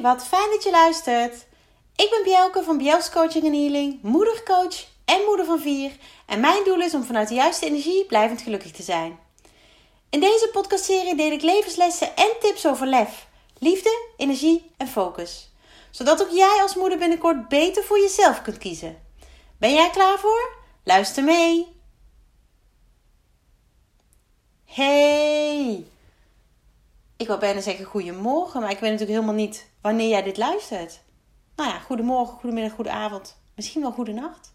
wat fijn dat je luistert. Ik ben Bjelke van Bjels Coaching en Healing, moedercoach en moeder van vier. En mijn doel is om vanuit de juiste energie blijvend gelukkig te zijn. In deze podcastserie deel ik levenslessen en tips over lef, liefde, energie en focus. Zodat ook jij als moeder binnenkort beter voor jezelf kunt kiezen. Ben jij klaar voor? Luister mee! Hey! Ik wil bijna zeggen goedemorgen, maar ik weet natuurlijk helemaal niet wanneer jij dit luistert. Nou ja, goedemorgen, goedemiddag, goedenavond. Misschien wel goedenacht.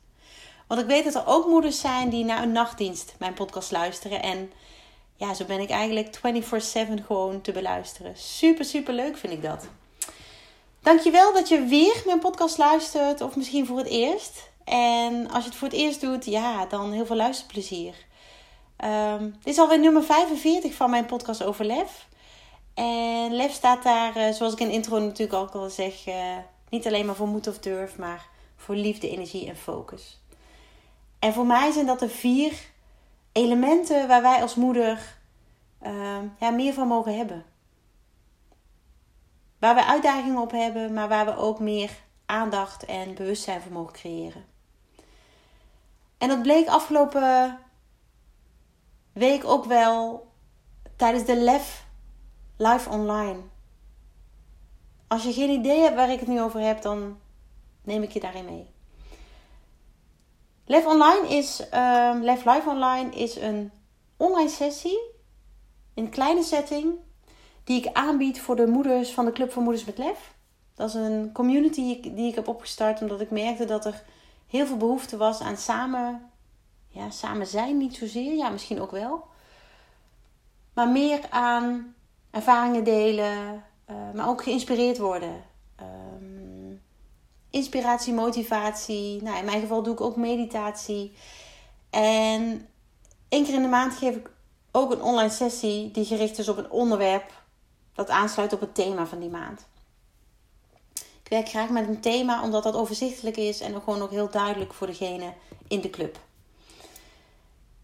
Want ik weet dat er ook moeders zijn die naar een nachtdienst mijn podcast luisteren. En ja, zo ben ik eigenlijk 24-7 gewoon te beluisteren. Super, super leuk vind ik dat. Dankjewel dat je weer mijn podcast luistert, of misschien voor het eerst. En als je het voor het eerst doet, ja, dan heel veel luisterplezier. Um, dit is alweer nummer 45 van mijn podcast over lef. En lef staat daar, eh, zoals ik in de intro natuurlijk ook al zeg, uh, niet alleen maar voor moed of durf, maar voor liefde, energie en focus. En voor mij zijn dat de vier elementen waar wij als moeder uh, ja, meer van mogen hebben. Waar we uitdagingen op hebben, maar waar we ook meer aandacht en bewustzijn voor mogen creëren. En dat bleek afgelopen week ook wel tijdens de LEF live online. Als je geen idee hebt waar ik het nu over heb, dan neem ik je daarin mee. Lef Online is, uh, Lef Live Online is een online sessie in een kleine setting die ik aanbied voor de moeders van de Club van Moeders met Lef. Dat is een community die ik heb opgestart omdat ik merkte dat er heel veel behoefte was aan samen, ja, samen zijn, niet zozeer, ja, misschien ook wel. Maar meer aan ervaringen delen, uh, maar ook geïnspireerd worden. Um, inspiratie, motivatie. Nou, in mijn geval doe ik ook meditatie. En één keer in de maand geef ik ook een online sessie die gericht is op een onderwerp dat aansluit op het thema van die maand. Ik werk graag met een thema omdat dat overzichtelijk is en ook gewoon ook heel duidelijk voor degene in de club.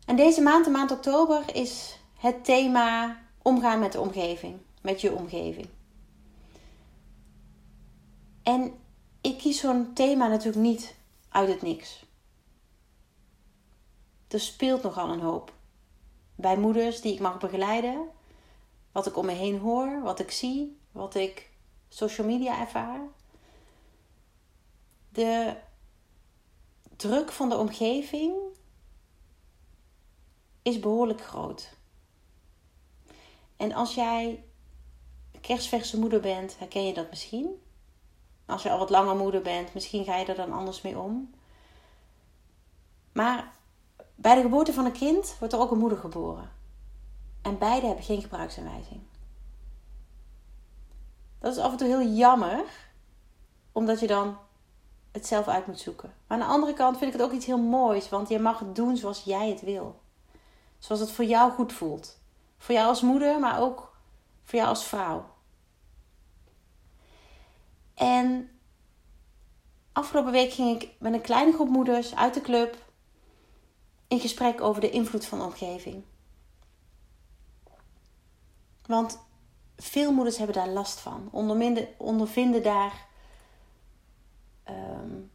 En deze maand, de maand oktober, is het thema omgaan met de omgeving, met je omgeving. En ik kies zo'n thema natuurlijk niet uit het niks. Er speelt nogal een hoop. Bij moeders die ik mag begeleiden, wat ik om me heen hoor, wat ik zie, wat ik social media ervaar. De druk van de omgeving is behoorlijk groot. En als jij kerstverse moeder bent, herken je dat misschien. Als je al wat langer moeder bent, misschien ga je er dan anders mee om. Maar bij de geboorte van een kind wordt er ook een moeder geboren. En beide hebben geen gebruiksaanwijzing. Dat is af en toe heel jammer, omdat je dan het zelf uit moet zoeken. Maar aan de andere kant vind ik het ook iets heel moois, want je mag het doen zoals jij het wil. Zoals het voor jou goed voelt. Voor jou als moeder, maar ook voor jou als vrouw. En afgelopen week ging ik met een kleine groep moeders uit de club in gesprek over de invloed van de omgeving. Want veel moeders hebben daar last van, ondervinden daar um,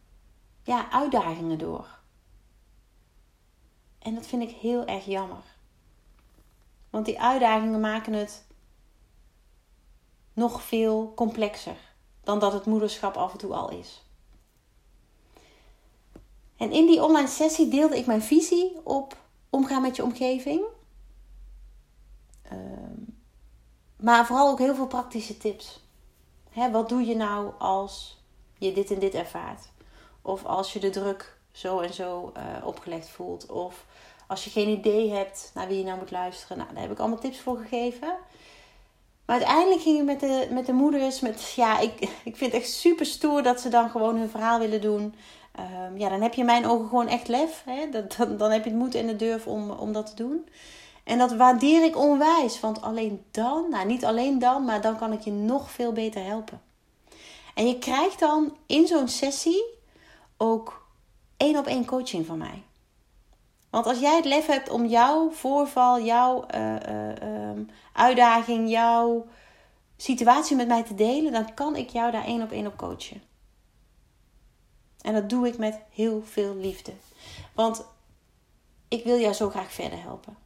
ja, uitdagingen door. En dat vind ik heel erg jammer. Want die uitdagingen maken het nog veel complexer dan dat het moederschap af en toe al is. En in die online sessie deelde ik mijn visie op omgaan met je omgeving. Ehm, maar vooral ook heel veel praktische tips. Hè, wat doe je nou als je dit en dit ervaart? Of als je de druk zo en zo uh, opgelegd voelt? Of als je geen idee hebt naar wie je nou moet luisteren, nou, daar heb ik allemaal tips voor gegeven. Maar uiteindelijk ging ik met de, met de moeders, met, ja, ik, ik vind het echt super stoer dat ze dan gewoon hun verhaal willen doen. Um, ja, dan heb je in mijn ogen gewoon echt lef. Hè? Dat, dan, dan heb je het moed en de durf om, om dat te doen. En dat waardeer ik onwijs. Want alleen dan, nou niet alleen dan, maar dan kan ik je nog veel beter helpen. En je krijgt dan in zo'n sessie ook één op één coaching van mij. Want als jij het lef hebt om jouw voorval, jouw uh, uh, uitdaging, jouw situatie met mij te delen, dan kan ik jou daar één op één op coachen. En dat doe ik met heel veel liefde. Want ik wil jou zo graag verder helpen.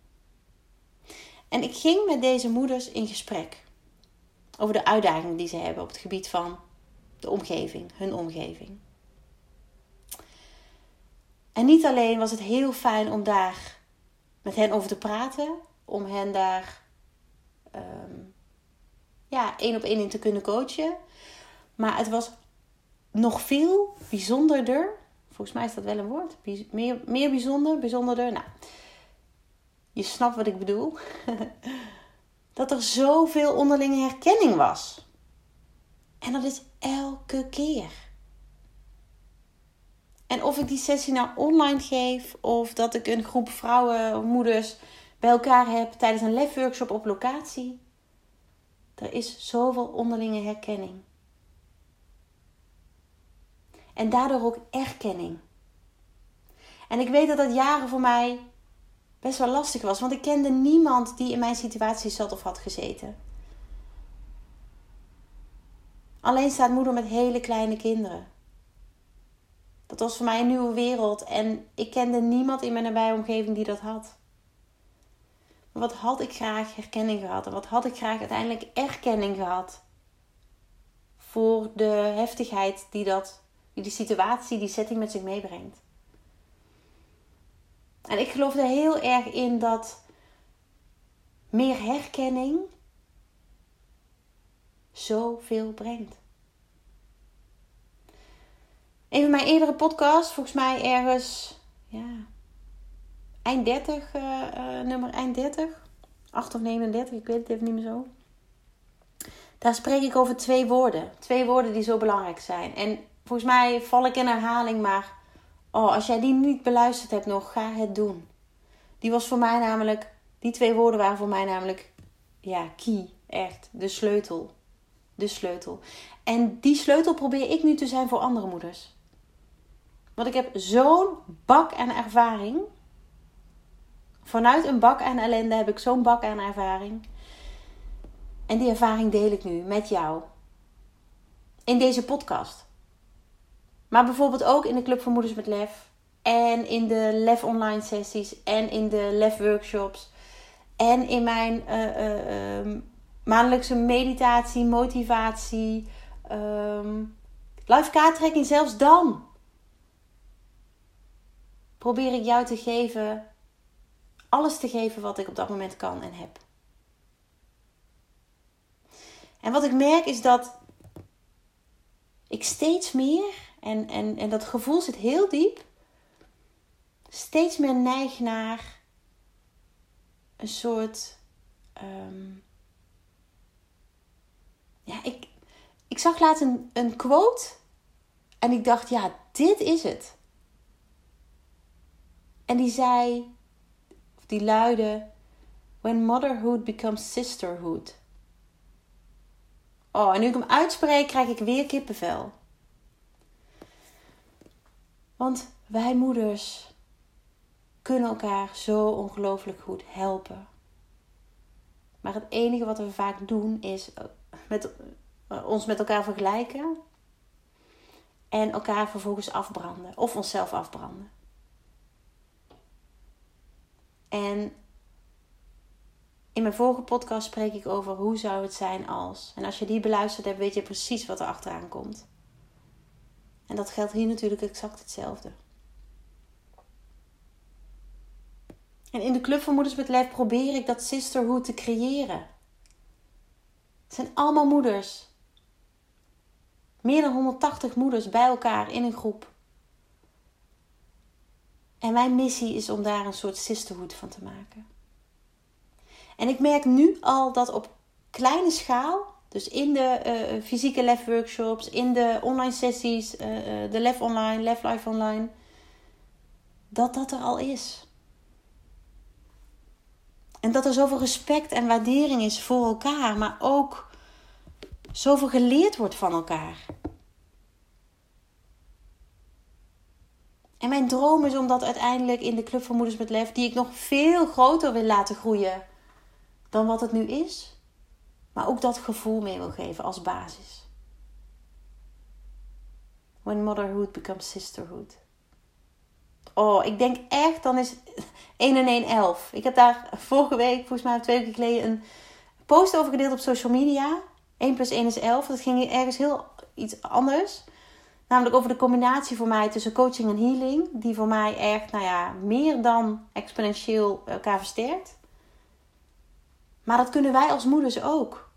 En ik ging met deze moeders in gesprek over de uitdagingen die ze hebben op het gebied van de omgeving, hun omgeving. En niet alleen was het heel fijn om daar met hen over te praten, om hen daar um, ja, één op één in te kunnen coachen. Maar het was nog veel bijzonderder. Volgens mij is dat wel een woord. Meer, meer bijzonder, bijzonderder. Nou, je snapt wat ik bedoel. dat er zoveel onderlinge herkenning was. En dat is elke keer. En of ik die sessie nou online geef of dat ik een groep vrouwen, moeders bij elkaar heb tijdens een lefworkshop op locatie. Er is zoveel onderlinge herkenning. En daardoor ook erkenning. En ik weet dat dat jaren voor mij best wel lastig was, want ik kende niemand die in mijn situatie zat of had gezeten. Alleen staat moeder met hele kleine kinderen. Dat was voor mij een nieuwe wereld en ik kende niemand in mijn nabije omgeving die dat had. Maar wat had ik graag herkenning gehad en wat had ik graag uiteindelijk erkenning gehad voor de heftigheid die, dat, die situatie, die setting met zich meebrengt. En ik geloof er heel erg in dat meer herkenning zoveel brengt. Een van mijn eerdere podcasts, volgens mij ergens, ja, eind 30, uh, uh, nummer eind 30, 8 of 39, ik weet het even niet meer zo. Daar spreek ik over twee woorden. Twee woorden die zo belangrijk zijn. En volgens mij val ik in herhaling, maar oh, als jij die niet beluisterd hebt nog, ga het doen. Die was voor mij namelijk, die twee woorden waren voor mij namelijk, ja, key, echt, de sleutel. De sleutel. En die sleutel probeer ik nu te zijn voor andere moeders. Want ik heb zo'n bak aan ervaring. Vanuit een bak aan ellende heb ik zo'n bak aan ervaring. En die ervaring deel ik nu met jou. In deze podcast. Maar bijvoorbeeld ook in de Club voor Moeders met Lef. En in de Lef online sessies. En in de Lef workshops. En in mijn uh, maandelijkse meditatie, motivatie. Um, live kaarttrekking zelfs dan probeer ik jou te geven, alles te geven wat ik op dat moment kan en heb. En wat ik merk is dat ik steeds meer, en, en, en dat gevoel zit heel diep, steeds meer neig naar een soort. Ehm, ja, ik, ik zag laatst een, een quote en ik dacht, ja, dit is het. En die zei, of die luidde: When motherhood becomes sisterhood. Oh, en nu ik hem uitspreek, krijg ik weer kippenvel. Want wij moeders kunnen elkaar zo ongelooflijk goed helpen. Maar het enige wat we vaak doen is eh, met, eh, ons met elkaar vergelijken en elkaar vervolgens afbranden of onszelf afbranden. En in mijn vorige podcast spreek ik over hoe zou het zijn als. En als je die beluisterd hebt, weet je precies wat er achteraan komt. En dat geldt hier natuurlijk exact hetzelfde. En in de Club van Moeders met Lef probeer ik dat sisterhood te creëren. Het zijn allemaal moeders. Meer dan 180 moeders bij elkaar in een groep. En mijn missie is om daar een soort sisterhood van te maken. En ik merk nu al dat op kleine schaal, dus in de uh, fysieke LEF workshops, in de online sessies, uh, de LEF online, LEF live online, dat dat er al is. En dat er zoveel respect en waardering is voor elkaar, maar ook zoveel geleerd wordt van elkaar. En mijn droom is om dat uiteindelijk in de Club van Moeders met Lef, die ik nog veel groter wil laten groeien dan wat het nu is, Maar ook dat gevoel mee wil geven als basis. When motherhood becomes sisterhood. Oh, ik denk echt, dan is 1 en 1 11. Ik heb daar vorige week, volgens mij twee weken geleden, een post over gedeeld op social media. 1 plus 1 is 11. Dat ging ergens heel iets anders. Namelijk over de combinatie voor mij tussen coaching en healing. Die voor mij echt, nou ja, meer dan exponentieel elkaar versterkt. Maar dat kunnen wij als moeders ook.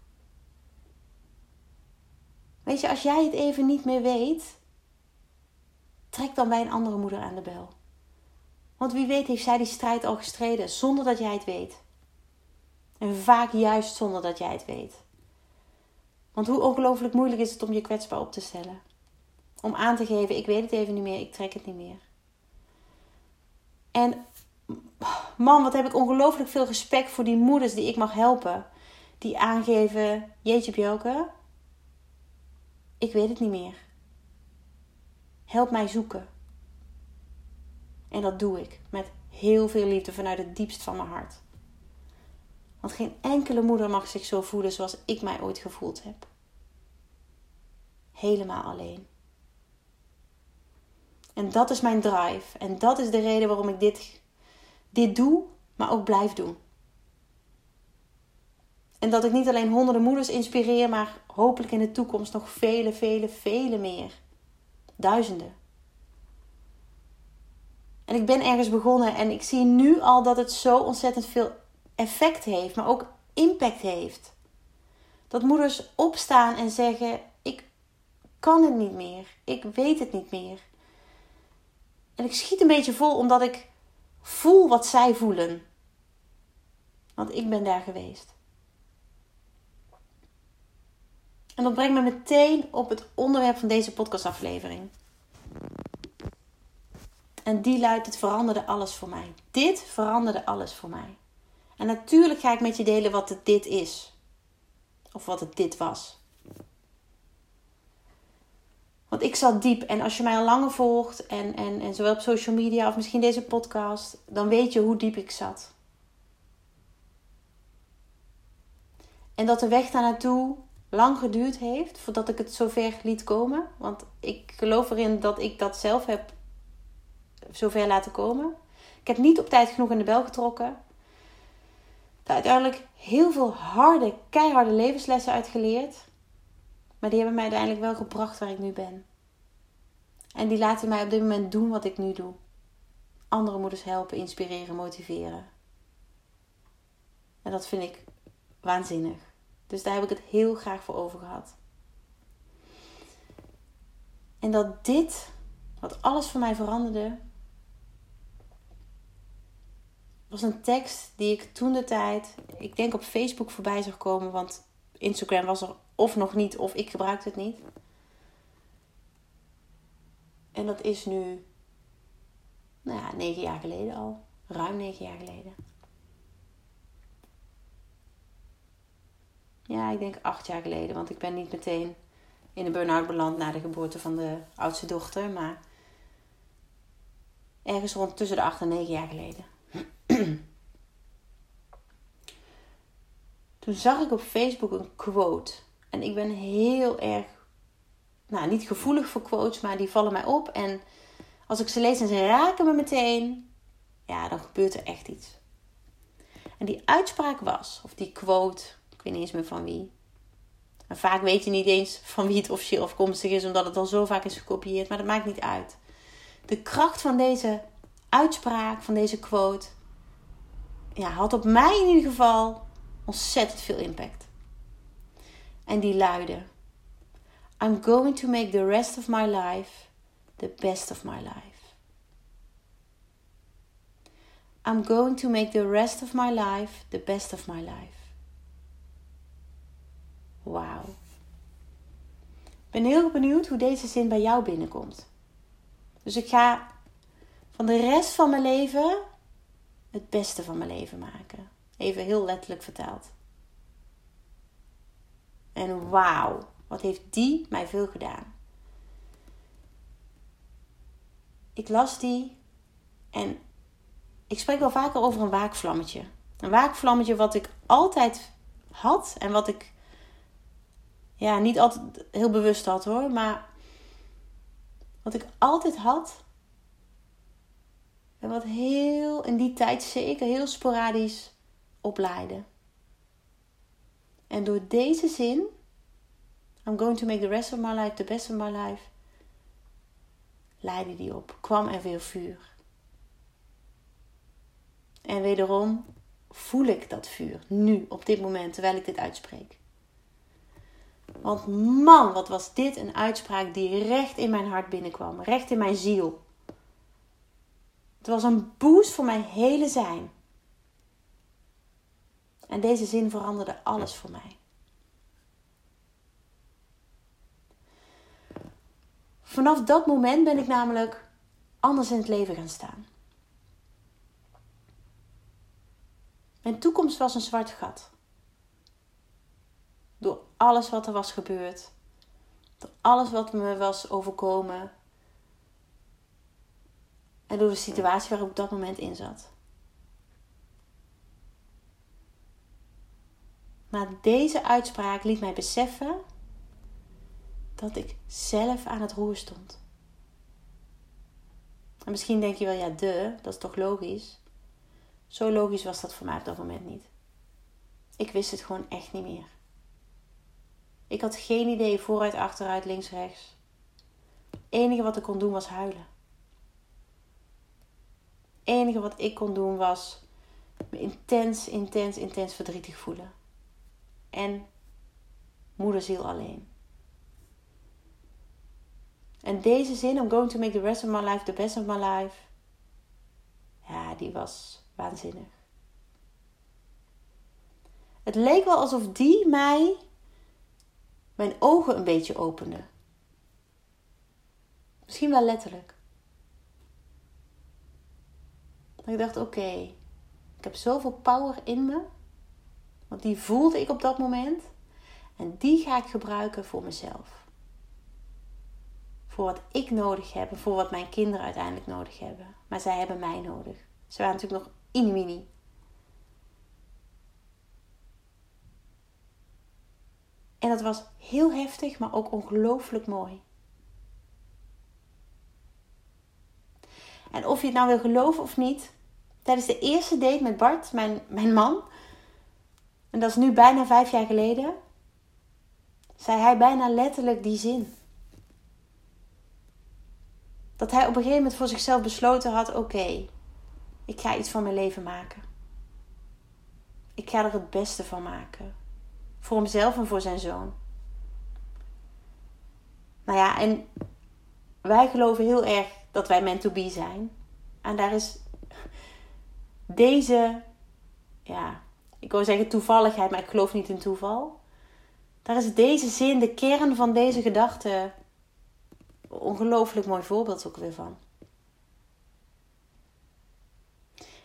Weet je, als jij het even niet meer weet, trek dan bij een andere moeder aan de bel. Want wie weet heeft zij die strijd al gestreden zonder dat jij het weet. En vaak juist zonder dat jij het weet. Want hoe ongelooflijk moeilijk is het om je kwetsbaar op te stellen? Om aan te geven: ik weet het even niet meer, ik trek het niet meer. En man, wat heb ik ongelooflijk veel respect voor die moeders die ik mag helpen. Die aangeven: Jeetje Bjelke, ik weet het niet meer. Help mij zoeken. En dat doe ik met heel veel liefde vanuit het diepst van mijn hart. Want geen enkele moeder mag zich zo voelen zoals ik mij ooit gevoeld heb. Helemaal alleen. En dat is mijn drive. En dat is de reden waarom ik dit, dit doe, maar ook blijf doen. En dat ik niet alleen honderden moeders inspireer, maar hopelijk in de toekomst nog vele, vele, vele meer. Duizenden. En ik ben ergens begonnen en ik zie nu al dat het zo ontzettend veel effect heeft, maar ook impact heeft. Dat moeders opstaan en zeggen: Ik kan het niet meer. Ik weet het niet meer. En ik schiet een beetje vol omdat ik voel wat zij voelen. Want ik ben daar geweest. En dat brengt me meteen op het onderwerp van deze podcastaflevering. En die luidt: Het veranderde alles voor mij. Dit veranderde alles voor mij. En natuurlijk ga ik met je delen wat het dit is. Of wat het dit was. Want ik zat diep. En als je mij al langer volgt, en, en, en zowel op social media of misschien deze podcast, dan weet je hoe diep ik zat. En dat de weg daar naartoe lang geduurd heeft voordat ik het zover liet komen. Want ik geloof erin dat ik dat zelf heb zover laten komen. Ik heb niet op tijd genoeg in de bel getrokken. Daar uiteindelijk heel veel harde, keiharde levenslessen uitgeleerd. Maar die hebben mij uiteindelijk wel gebracht waar ik nu ben. En die laten mij op dit moment doen wat ik nu doe. Andere moeders helpen, inspireren, motiveren. En dat vind ik waanzinnig. Dus daar heb ik het heel graag voor over gehad. En dat dit, wat alles voor mij veranderde, was een tekst die ik toen de tijd, ik denk op Facebook voorbij zag komen, want Instagram was er of nog niet of ik gebruikte het niet. En dat is nu, nou ja, negen jaar geleden al. Ruim negen jaar geleden. Ja, ik denk acht jaar geleden. Want ik ben niet meteen in de burn-out beland na de geboorte van de oudste dochter. Maar ergens rond tussen de acht en negen jaar geleden. Toen zag ik op Facebook een quote. En ik ben heel erg, nou niet gevoelig voor quotes, maar die vallen mij op. En als ik ze lees en ze raken me meteen, ja, dan gebeurt er echt iets. En die uitspraak was, of die quote, ik weet niet eens meer van wie. Vaak weet je niet eens van wie het officieel afkomstig is, omdat het al zo vaak is gekopieerd, maar dat maakt niet uit. De kracht van deze uitspraak, van deze quote, ja, had op mij in ieder geval ontzettend veel impact. En die luidde: I'm going to make the rest of my life the best of my life. I'm going to make the rest of my life the best of my life. Wauw. Ik ben heel benieuwd hoe deze zin bij jou binnenkomt. Dus ik ga van de rest van mijn leven het beste van mijn leven maken. Even heel letterlijk vertaald. En wauw, wat heeft die mij veel gedaan. Ik las die en ik spreek wel vaker over een waakvlammetje. Een waakvlammetje wat ik altijd had en wat ik ja, niet altijd heel bewust had hoor. Maar wat ik altijd had. En wat heel in die tijd zeker heel sporadisch opleidde. En door deze zin, I'm going to make the rest of my life the best of my life, leidde die op. Kwam er weer vuur. En wederom voel ik dat vuur nu, op dit moment, terwijl ik dit uitspreek. Want man, wat was dit een uitspraak die recht in mijn hart binnenkwam, recht in mijn ziel. Het was een boost voor mijn hele zijn. En deze zin veranderde alles voor mij. Vanaf dat moment ben ik namelijk anders in het leven gaan staan. Mijn toekomst was een zwart gat. Door alles wat er was gebeurd. Door alles wat me was overkomen. En door de situatie waar ik op dat moment in zat. Maar deze uitspraak liet mij beseffen dat ik zelf aan het roer stond. En misschien denk je wel, ja, de, dat is toch logisch? Zo logisch was dat voor mij op dat moment niet. Ik wist het gewoon echt niet meer. Ik had geen idee vooruit, achteruit, links, rechts. Het enige wat ik kon doen was huilen. Het enige wat ik kon doen was me intens, intens, intens verdrietig voelen. En moederziel alleen. En deze zin, I'm going to make the rest of my life the best of my life. Ja, die was waanzinnig. Het leek wel alsof die mij mijn ogen een beetje opende. Misschien wel letterlijk. ik dacht: oké, ik heb zoveel power in me. Want die voelde ik op dat moment. En die ga ik gebruiken voor mezelf. Voor wat ik nodig heb voor wat mijn kinderen uiteindelijk nodig hebben. Maar zij hebben mij nodig. Ze waren natuurlijk nog mini. En dat was heel heftig, maar ook ongelooflijk mooi. En of je het nou wil geloven of niet, tijdens de eerste date met Bart, mijn, mijn man, en dat is nu bijna vijf jaar geleden, zei hij bijna letterlijk die zin. Dat hij op een gegeven moment voor zichzelf besloten had: oké, ik ga iets van mijn leven maken. Ik ga er het beste van maken. Voor hemzelf en voor zijn zoon. Nou ja, en wij geloven heel erg dat wij meant to be zijn. En daar is deze, ja, ik wil zeggen toevalligheid, maar ik geloof niet in toeval. Daar is deze zin, de kern van deze gedachte, ongelooflijk mooi voorbeeld ook weer van.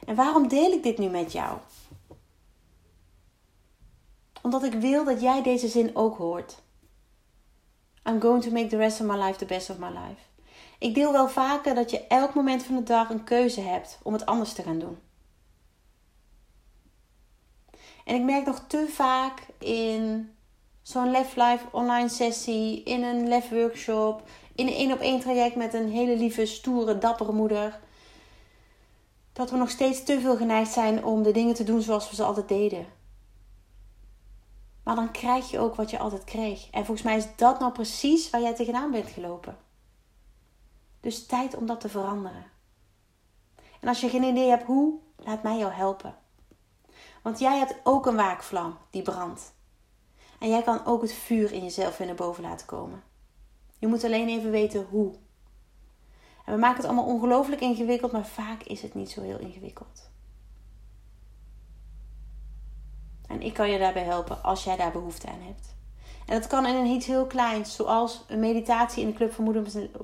En waarom deel ik dit nu met jou? Omdat ik wil dat jij deze zin ook hoort. I'm going to make the rest of my life the best of my life. Ik deel wel vaker dat je elk moment van de dag een keuze hebt om het anders te gaan doen. En ik merk nog te vaak in zo'n Lef Life online sessie, in een Lef workshop, in een één op één traject met een hele lieve, stoere, dappere moeder dat we nog steeds te veel geneigd zijn om de dingen te doen zoals we ze altijd deden. Maar dan krijg je ook wat je altijd kreeg. En volgens mij is dat nou precies waar jij tegenaan bent gelopen. Dus tijd om dat te veranderen. En als je geen idee hebt hoe, laat mij jou helpen. Want jij hebt ook een waakvlam die brandt. En jij kan ook het vuur in jezelf weer naar boven laten komen. Je moet alleen even weten hoe. En we maken het allemaal ongelooflijk ingewikkeld, maar vaak is het niet zo heel ingewikkeld. En ik kan je daarbij helpen als jij daar behoefte aan hebt. En dat kan in iets heel kleins, zoals een meditatie in de Club van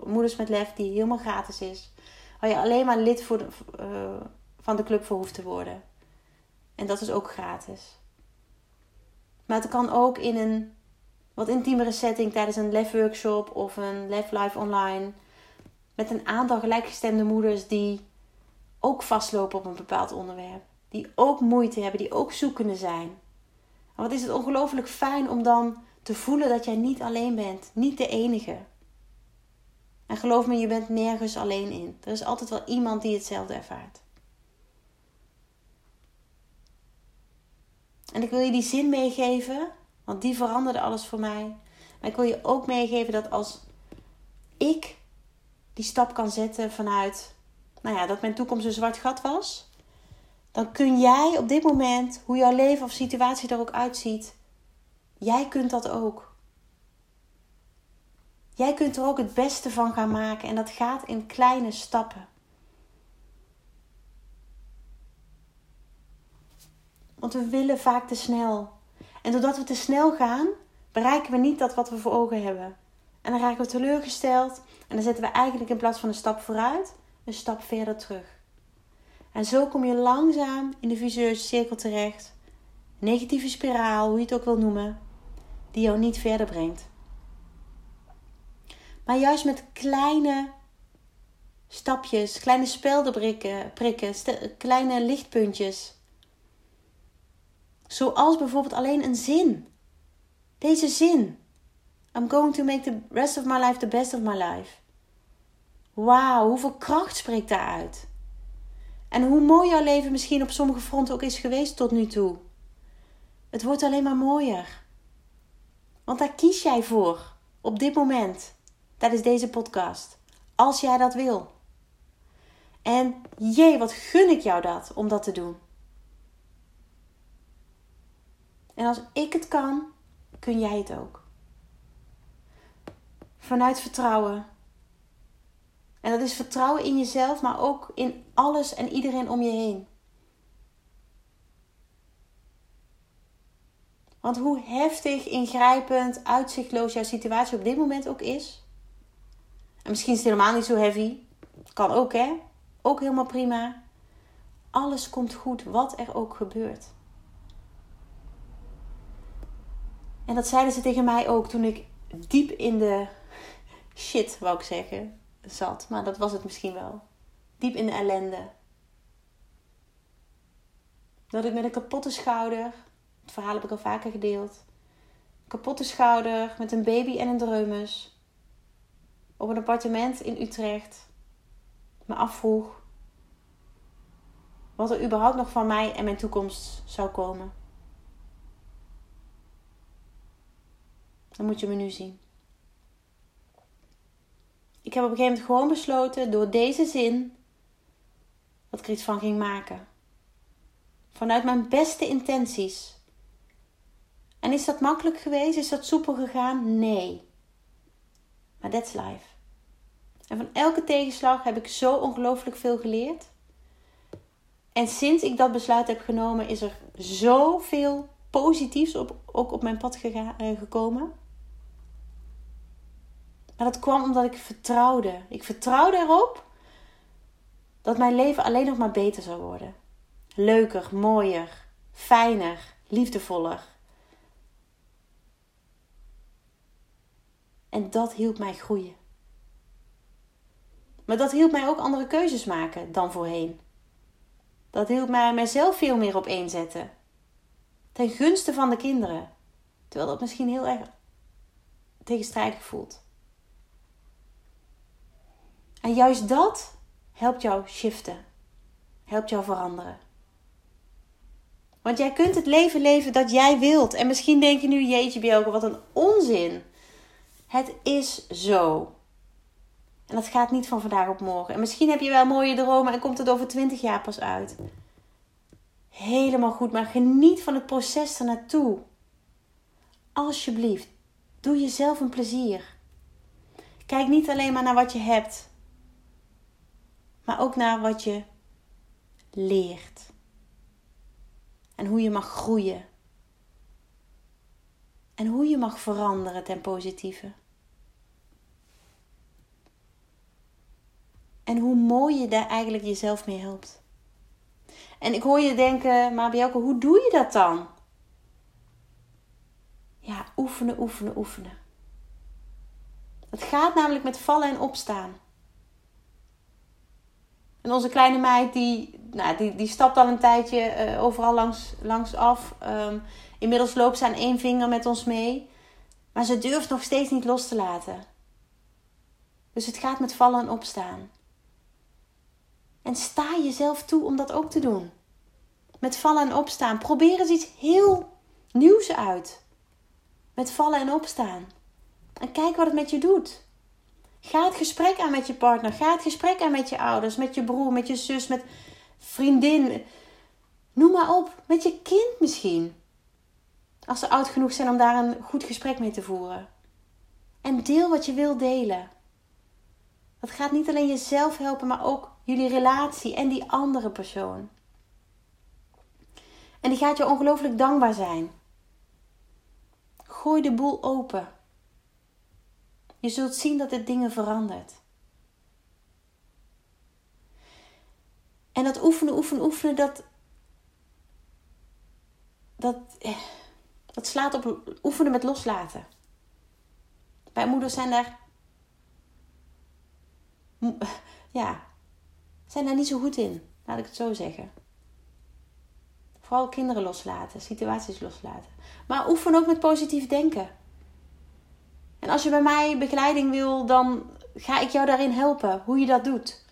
Moeders met Lef, die helemaal gratis is. Waar je alleen maar lid voor de, uh, van de club voor hoeft te worden. En dat is ook gratis. Maar het kan ook in een wat intiemere setting tijdens een Lef workshop of een Lef live online met een aantal gelijkgestemde moeders die ook vastlopen op een bepaald onderwerp. Die ook moeite hebben, die ook zoekende zijn. Wat is het ongelooflijk fijn om dan te voelen dat jij niet alleen bent, niet de enige. En geloof me, je bent nergens alleen in. Er is altijd wel iemand die hetzelfde ervaart. En ik wil je die zin meegeven, want die veranderde alles voor mij. Maar ik wil je ook meegeven dat als ik die stap kan zetten vanuit, nou ja, dat mijn toekomst een zwart gat was, dan kun jij op dit moment, hoe jouw leven of situatie er ook uitziet, jij kunt dat ook. Jij kunt er ook het beste van gaan maken en dat gaat in kleine stappen. Want we willen vaak te snel. En doordat we te snel gaan, bereiken we niet dat wat we voor ogen hebben. En dan raken we teleurgesteld en dan zetten we eigenlijk in plaats van een stap vooruit, een stap verder terug. En zo kom je langzaam in de visueuze cirkel terecht. Negatieve spiraal, hoe je het ook wil noemen, die jou niet verder brengt. Maar juist met kleine stapjes, kleine speldenprikken, prikken, kleine lichtpuntjes. Zoals bijvoorbeeld alleen een zin. Deze zin. I'm going to make the rest of my life the best of my life. Wauw, hoeveel kracht spreekt daaruit. En hoe mooi jouw leven misschien op sommige fronten ook is geweest tot nu toe. Het wordt alleen maar mooier. Want daar kies jij voor op dit moment tijdens deze podcast. Als jij dat wil. En jee, wat gun ik jou dat om dat te doen. En als ik het kan, kun jij het ook. Vanuit vertrouwen. En dat is vertrouwen in jezelf, maar ook in alles en iedereen om je heen. Want hoe heftig, ingrijpend, uitzichtloos jouw situatie op dit moment ook is. En misschien is het helemaal niet zo heavy. Kan ook, hè? Ook helemaal prima. Alles komt goed, wat er ook gebeurt. En dat zeiden ze tegen mij ook toen ik diep in de shit, wou ik zeggen, zat. Maar dat was het misschien wel. Diep in de ellende. Dat ik met een kapotte schouder, het verhaal heb ik al vaker gedeeld, kapotte schouder met een baby en een dreumes, op een appartement in Utrecht, me afvroeg wat er überhaupt nog van mij en mijn toekomst zou komen. Dan moet je me nu zien. Ik heb op een gegeven moment gewoon besloten door deze zin dat ik er iets van ging maken. Vanuit mijn beste intenties. En is dat makkelijk geweest? Is dat soepel gegaan? Nee. Maar that's life. En van elke tegenslag heb ik zo ongelooflijk veel geleerd. En sinds ik dat besluit heb genomen, is er zoveel positiefs op, ook op mijn pad eh, gekomen. Maar dat kwam omdat ik vertrouwde. Ik vertrouwde erop dat mijn leven alleen nog maar beter zou worden. Leuker, mooier, fijner, liefdevoller. En dat hielp mij groeien. Maar dat hielp mij ook andere keuzes maken dan voorheen. Dat hielp mij mezelf veel meer op één zetten. Ten gunste van de kinderen. Terwijl dat misschien heel erg tegenstrijdig voelt. En juist dat helpt jou shiften. Helpt jou veranderen. Want jij kunt het leven leven dat jij wilt. En misschien denk je nu, jeetje Bjelke, wat een onzin. Het is zo. En dat gaat niet van vandaag op morgen. En misschien heb je wel mooie dromen en komt het over 20 jaar pas uit. Helemaal goed, maar geniet van het proces ernaartoe. Alsjeblieft, doe jezelf een plezier. Kijk niet alleen maar naar wat je hebt, maar ook naar wat je leert. En hoe je mag groeien. En hoe je mag veranderen ten positieve. En hoe mooi je daar eigenlijk jezelf mee helpt. En ik hoor je denken, maar Bielke, hoe doe je dat dan? Ja, oefenen, oefenen, oefenen. Het gaat namelijk met vallen en opstaan. En onze kleine meid, die, nou, die, die stapt al een tijdje uh, overal langs, langs af. Um, inmiddels loopt ze aan één vinger met ons mee. Maar ze durft nog steeds niet los te laten. Dus het gaat met vallen en opstaan. En sta jezelf toe om dat ook te doen. Met vallen en opstaan. Probeer eens iets heel nieuws uit. Met vallen en opstaan. En kijk wat het met je doet. Ga het gesprek aan met je partner. Ga het gesprek aan met je ouders, met je broer, met je zus, met vriendin. Noem maar op. Met je kind misschien. Als ze oud genoeg zijn om daar een goed gesprek mee te voeren. En deel wat je wil delen. Dat gaat niet alleen jezelf helpen, maar ook jullie relatie en die andere persoon. En die gaat je ongelooflijk dankbaar zijn. Gooi de boel open. Je zult zien dat dit dingen verandert. En dat oefenen, oefenen, oefenen, dat. Dat, eh, dat slaat op oefenen met loslaten. Bij moeders zijn daar. Ja, zijn daar niet zo goed in, laat ik het zo zeggen. Vooral kinderen loslaten, situaties loslaten. Maar oefen ook met positief denken. En als je bij mij begeleiding wil, dan ga ik jou daarin helpen hoe je dat doet.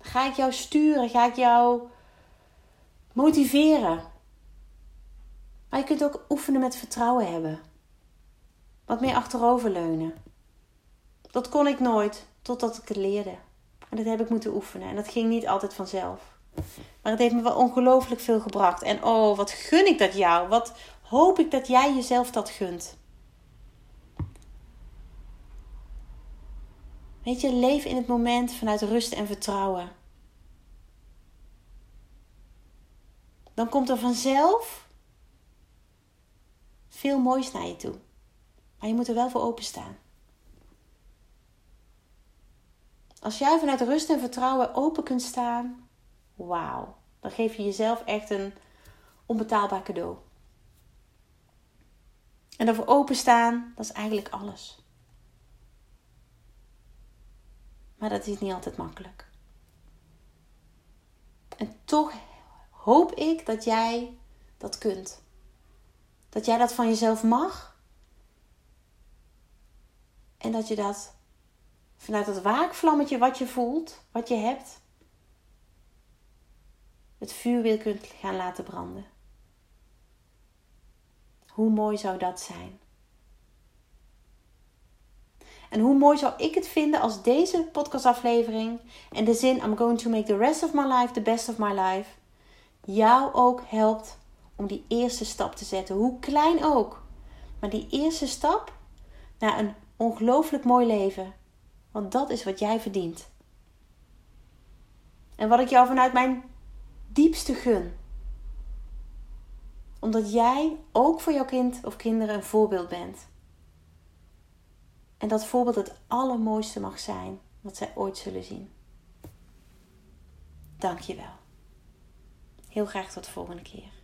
Ga ik jou sturen, ga ik jou motiveren. Maar je kunt ook oefenen met vertrouwen hebben. Wat meer achteroverleunen. Dat kon ik nooit totdat ik het leerde. En dat heb ik moeten oefenen. En dat ging niet altijd vanzelf. Maar het heeft me wel ongelooflijk veel gebracht. En oh, wat gun ik dat jou. Wat hoop ik dat jij jezelf dat gunt. Weet je, leef in het moment vanuit rust en vertrouwen. Dan komt er vanzelf veel moois naar je toe. Maar je moet er wel voor openstaan. Als jij vanuit rust en vertrouwen open kunt staan, wauw, dan geef je jezelf echt een onbetaalbaar cadeau. En daarvoor openstaan, dat is eigenlijk alles. Maar dat is niet altijd makkelijk. En toch hoop ik dat jij dat kunt. Dat jij dat van jezelf mag. En dat je dat vanuit het waakvlammetje wat je voelt, wat je hebt, het vuur weer kunt gaan laten branden. Hoe mooi zou dat zijn? En hoe mooi zou ik het vinden als deze podcastaflevering en de zin I'm going to make the rest of my life the best of my life jou ook helpt om die eerste stap te zetten, hoe klein ook. Maar die eerste stap naar een ongelooflijk mooi leven, want dat is wat jij verdient. En wat ik jou vanuit mijn diepste gun. Omdat jij ook voor jouw kind of kinderen een voorbeeld bent. En dat voorbeeld het allermooiste mag zijn wat zij ooit zullen zien. Dank je wel. Heel graag tot de volgende keer.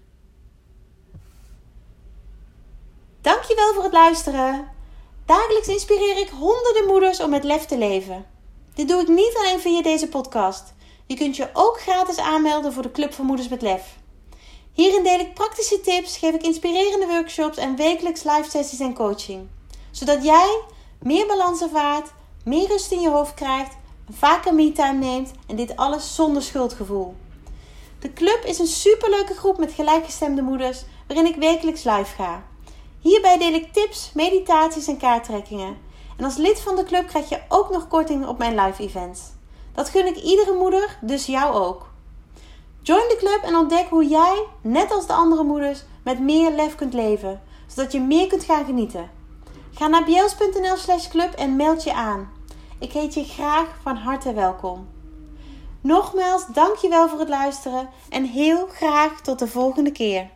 Dankjewel voor het luisteren. Dagelijks inspireer ik honderden moeders om met lef te leven. Dit doe ik niet alleen via deze podcast. Je kunt je ook gratis aanmelden voor de Club van Moeders met Lef. Hierin deel ik praktische tips, geef ik inspirerende workshops en wekelijks live sessies en coaching. Zodat jij meer balans ervaart, meer rust in je hoofd krijgt, vaker me-time neemt en dit alles zonder schuldgevoel. De club is een superleuke groep met gelijkgestemde moeders waarin ik wekelijks live ga. Hierbij deel ik tips, meditaties en kaarttrekkingen. En als lid van de club krijg je ook nog korting op mijn live events. Dat gun ik iedere moeder, dus jou ook. Join de club en ontdek hoe jij, net als de andere moeders, met meer lef kunt leven, zodat je meer kunt gaan genieten. Ga naar bjels.nl slash club en meld je aan. Ik heet je graag van harte welkom. Nogmaals, dankjewel voor het luisteren en heel graag tot de volgende keer.